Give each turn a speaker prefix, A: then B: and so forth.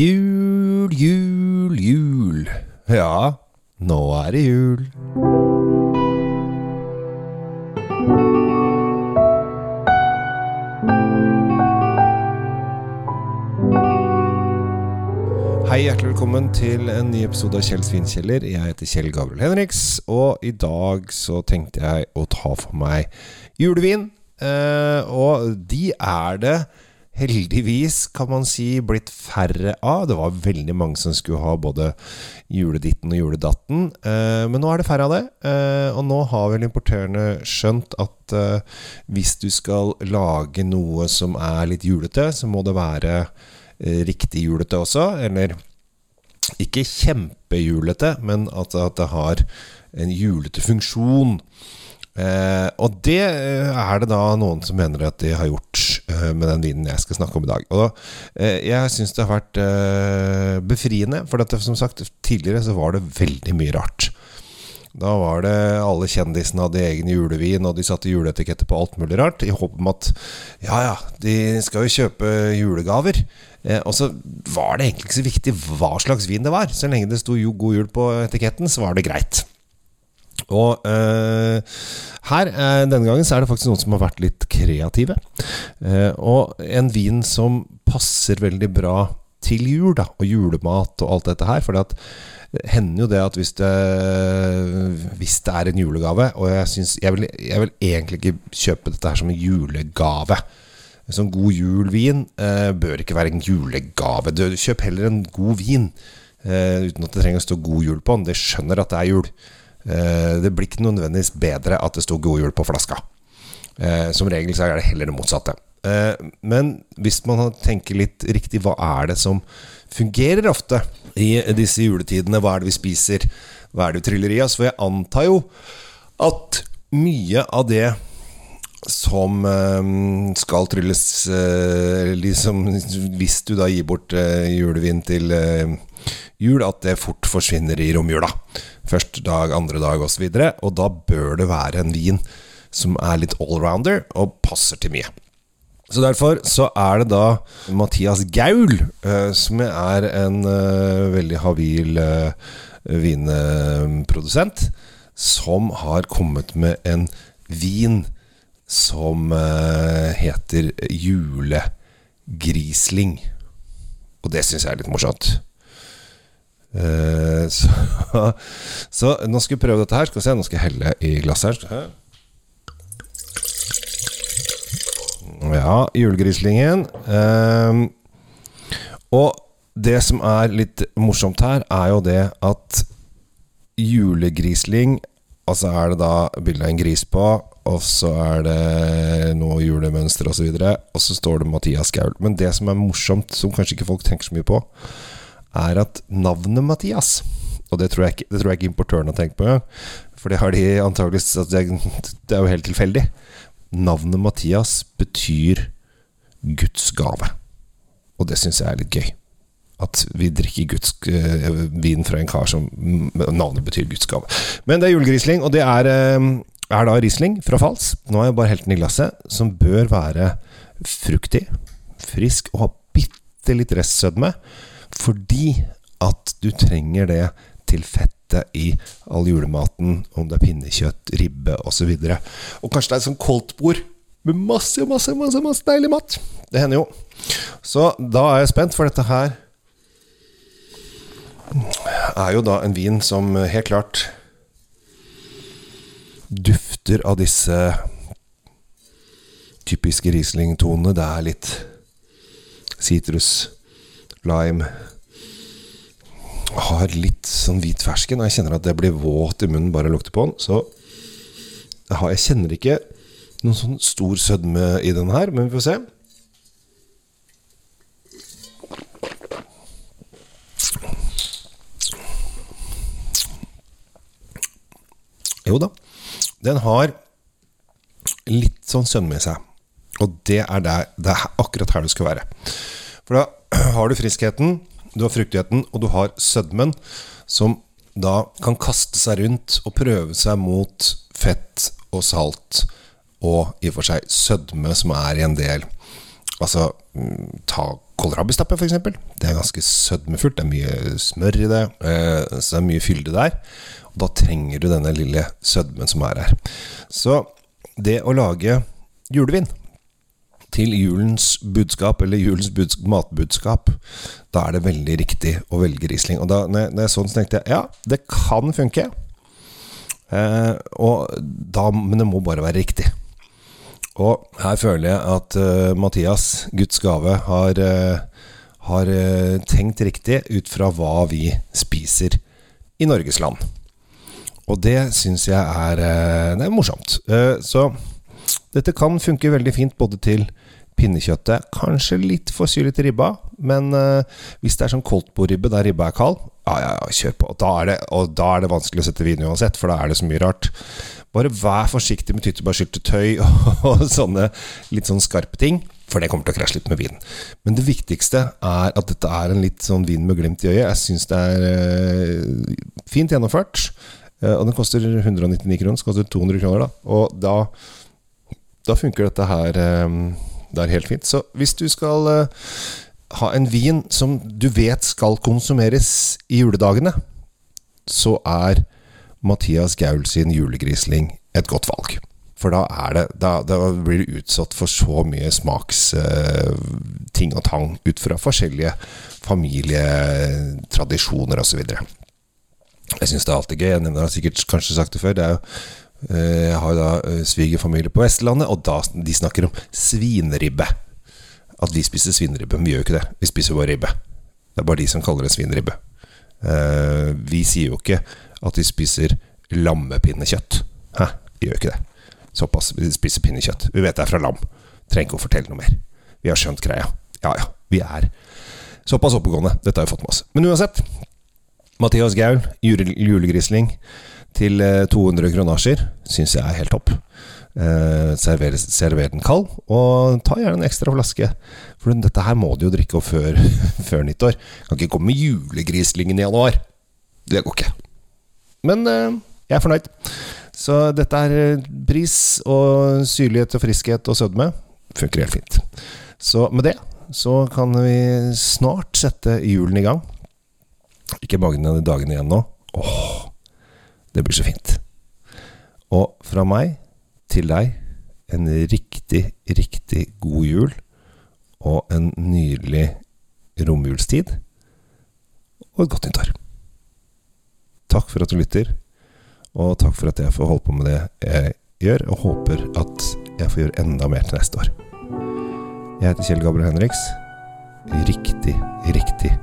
A: Jul, jul, jul. Ja, nå er det jul. Hei, hjertelig velkommen til en ny episode av Kjell Svinkjeller. Jeg heter Kjell Gabriel Henriks, og i dag så tenkte jeg å ta for meg julevin. Eh, og de er det heldigvis, kan man si, blitt færre av. Det var veldig mange som skulle ha både juleditten og juledatten, eh, men nå er det færre av det. Eh, og nå har vel importørene skjønt at eh, hvis du skal lage noe som er litt julete, så må det være riktig julete også, eller ikke kjempejulete, men at, det har en julete funksjon. Og det er det da noen som mener at de har gjort med den vinen jeg skal snakke om i dag. Og eh, jeg syns det har vært eh, befriende, for dette, som sagt, tidligere så var det veldig mye rart. Da var det alle kjendisene hadde egen julevin, og de satte juleetiketter på alt mulig rart, i håp om at ja ja, de skal jo kjøpe julegaver. Eh, og så var det egentlig ikke så viktig hva slags vin det var. Så lenge det sto jo 'God jul' på etiketten, så var det greit. Og eh, her, eh, denne gangen, så er det faktisk noen som har vært litt kreative. Eh, og en vin som passer veldig bra til jul, da, og julemat og alt dette her. For det hender jo det at hvis det, hvis det er en julegave Og jeg, synes, jeg, vil, jeg vil egentlig ikke kjøpe dette her som en julegave. Sånn god jul-vin eh, bør ikke være en julegave. Du, kjøp heller en god vin eh, uten at det trenger å stå 'god jul' på den. Det skjønner at det er jul. Eh, det blir ikke nødvendigvis bedre at det sto 'god jul' på flaska. Eh, som regel så er det heller det motsatte. Eh, men hvis man tenker litt riktig, hva er det som fungerer ofte i disse juletidene? Hva er det vi spiser? Hva er det vi tryller i oss? For jeg antar jo at mye av det som skal trylles liksom, Hvis du da gir bort julevin til jul, at det fort forsvinner i romjula. Første dag, andre dag osv. Og, så og da bør det være en vin som er litt allrounder og passer til mye. Så derfor så er det da Mathias Gaul, som er en veldig habil vinprodusent, som har kommet med en vin som uh, heter julegrisling. Og det syns jeg er litt morsomt. Uh, så, så, nå skal vi prøve dette her. Skal vi se, Nå skal jeg helle i glasset her. Ja, julegrislingen. Uh, og det som er litt morsomt her, er jo det at julegrisling Altså er det da bilde av en gris på, og så er det noe julemønster osv. Og, så og så står det Mathias Gaul. Men det som er morsomt, som kanskje ikke folk tenker så mye på, er at navnet Mathias Og det tror jeg ikke, tror jeg ikke importøren har tenkt på. For det har de antakeligvis altså det, det er jo helt tilfeldig. Navnet Mathias betyr Guds gave. Og det syns jeg er litt gøy at vi drikker Guds uh, vin fra en kar som navnet betyr Guds gave. Men det er julegrisling, og det er, uh, er da Riesling fra Fals. Nå har jeg bare helt den i glasset. Som bør være fruktig, frisk og ha bitte litt restsødme. Fordi at du trenger det til fettet i all julematen, om det er pinnekjøtt, ribbe osv. Og, så og kanskje det er et sånt koldtbord med masse, masse, masse, masse deilig mat. Det hender jo. Så da er jeg spent, for dette her er jo da en vin som helt klart dufter av disse typiske Riesling-tonene. Det er litt sitrus, lime Har litt sånn hvit fersken, og jeg kjenner at det blir våt i munnen bare jeg lukter på den. Så jeg kjenner ikke noen sånn stor sødme i den her, men vi får se. Jo da, den har litt sånn sødme i seg. Og det er, der, det er akkurat her du skal være. For da har du friskheten, du har fruktigheten, og du har sødmen, som da kan kaste seg rundt og prøve seg mot fett og salt, og i og for seg sødme, som er i en del Altså ta kålrabistappe, f.eks. Det er ganske sødmefullt. Det er mye smør i det, eh, så det er mye fylde der. Og da trenger du denne lille sødmen som er her. Så det å lage julevin til julens budskap, eller julens matbudskap, da er det veldig riktig å velge Riesling. Og da når jeg sånn, så tenkte jeg ja, det kan funke. Eh, da, men det må bare være riktig. Og her føler jeg at uh, Mathias, Guds gave, har, uh, har uh, tenkt riktig ut fra hva vi spiser i Norges land. Og det syns jeg er, det er morsomt. så dette kan funke veldig fint både til pinnekjøttet. Kanskje litt for syrlig ribba, men hvis det er sånn koldtbordribbe der ribba er kald, ja, ja, ja, kjør på. Da det, og da er det vanskelig å sette vin uansett, for da er det så mye rart. Bare vær forsiktig med tyttebærsyltetøy og, og sånne litt sånn skarpe ting, for det kommer til å krasje litt med vinen. Men det viktigste er at dette er en litt sånn vin med glimt i øyet. Jeg syns det er uh, fint gjennomført. Uh, og den koster 199 kroner, så koster 200 kroner, da. Og da, da funker dette her um, Det er helt fint. Så hvis du skal uh, ha en vin som du vet skal konsumeres i juledagene, så er Mathias Gaul sin julegrisling et godt valg. For da, det, da, da blir du utsatt for så mye smaksting uh, og tang ut fra forskjellige familietradisjoner osv. Jeg syns det er alltid gøy. Jeg har sikkert kanskje sagt det før. Det er jo jeg har da uh, svigerfamilie på Vestlandet, og da de snakker om svinribbe at vi spiser svinribbe. Men vi gjør ikke det. Vi spiser bare ribbe. Det er bare de som kaller det svineribbe. Uh, vi sier jo ikke at vi spiser lammepinnekjøtt. Hæ? Vi gjør ikke det. Såpass. Vi spiser pinnekjøtt. Vi vet det er fra lam. Trenger ikke å fortelle noe mer. Vi har skjønt greia. Ja ja, vi er såpass oppegående. Dette har vi fått med oss. Men uansett. Mathias Gaul, julegrisling til 200 eh, kronasjer, syns jeg er helt topp. Eh, server, server, den kald, og ta gjerne en ekstra flaske. For dette her må du jo drikke opp før, før nyttår. Kan ikke komme med julegrislingen i januar. Det går ikke. Men eh, jeg er fornøyd. Så dette er bris pris og syrlighet og friskhet og sødme. Funker helt fint. Så med det så kan vi snart sette julen i gang. Ikke mange dagene igjen nå. Åh, det blir så fint. Og fra meg til deg en riktig, riktig god jul og en nydelig romjulstid. Og et godt nyttår. Takk for at du lytter, og takk for at jeg får holde på med det jeg gjør, og håper at jeg får gjøre enda mer til neste år. Jeg heter Kjell Gabriel Henriks. Riktig, riktig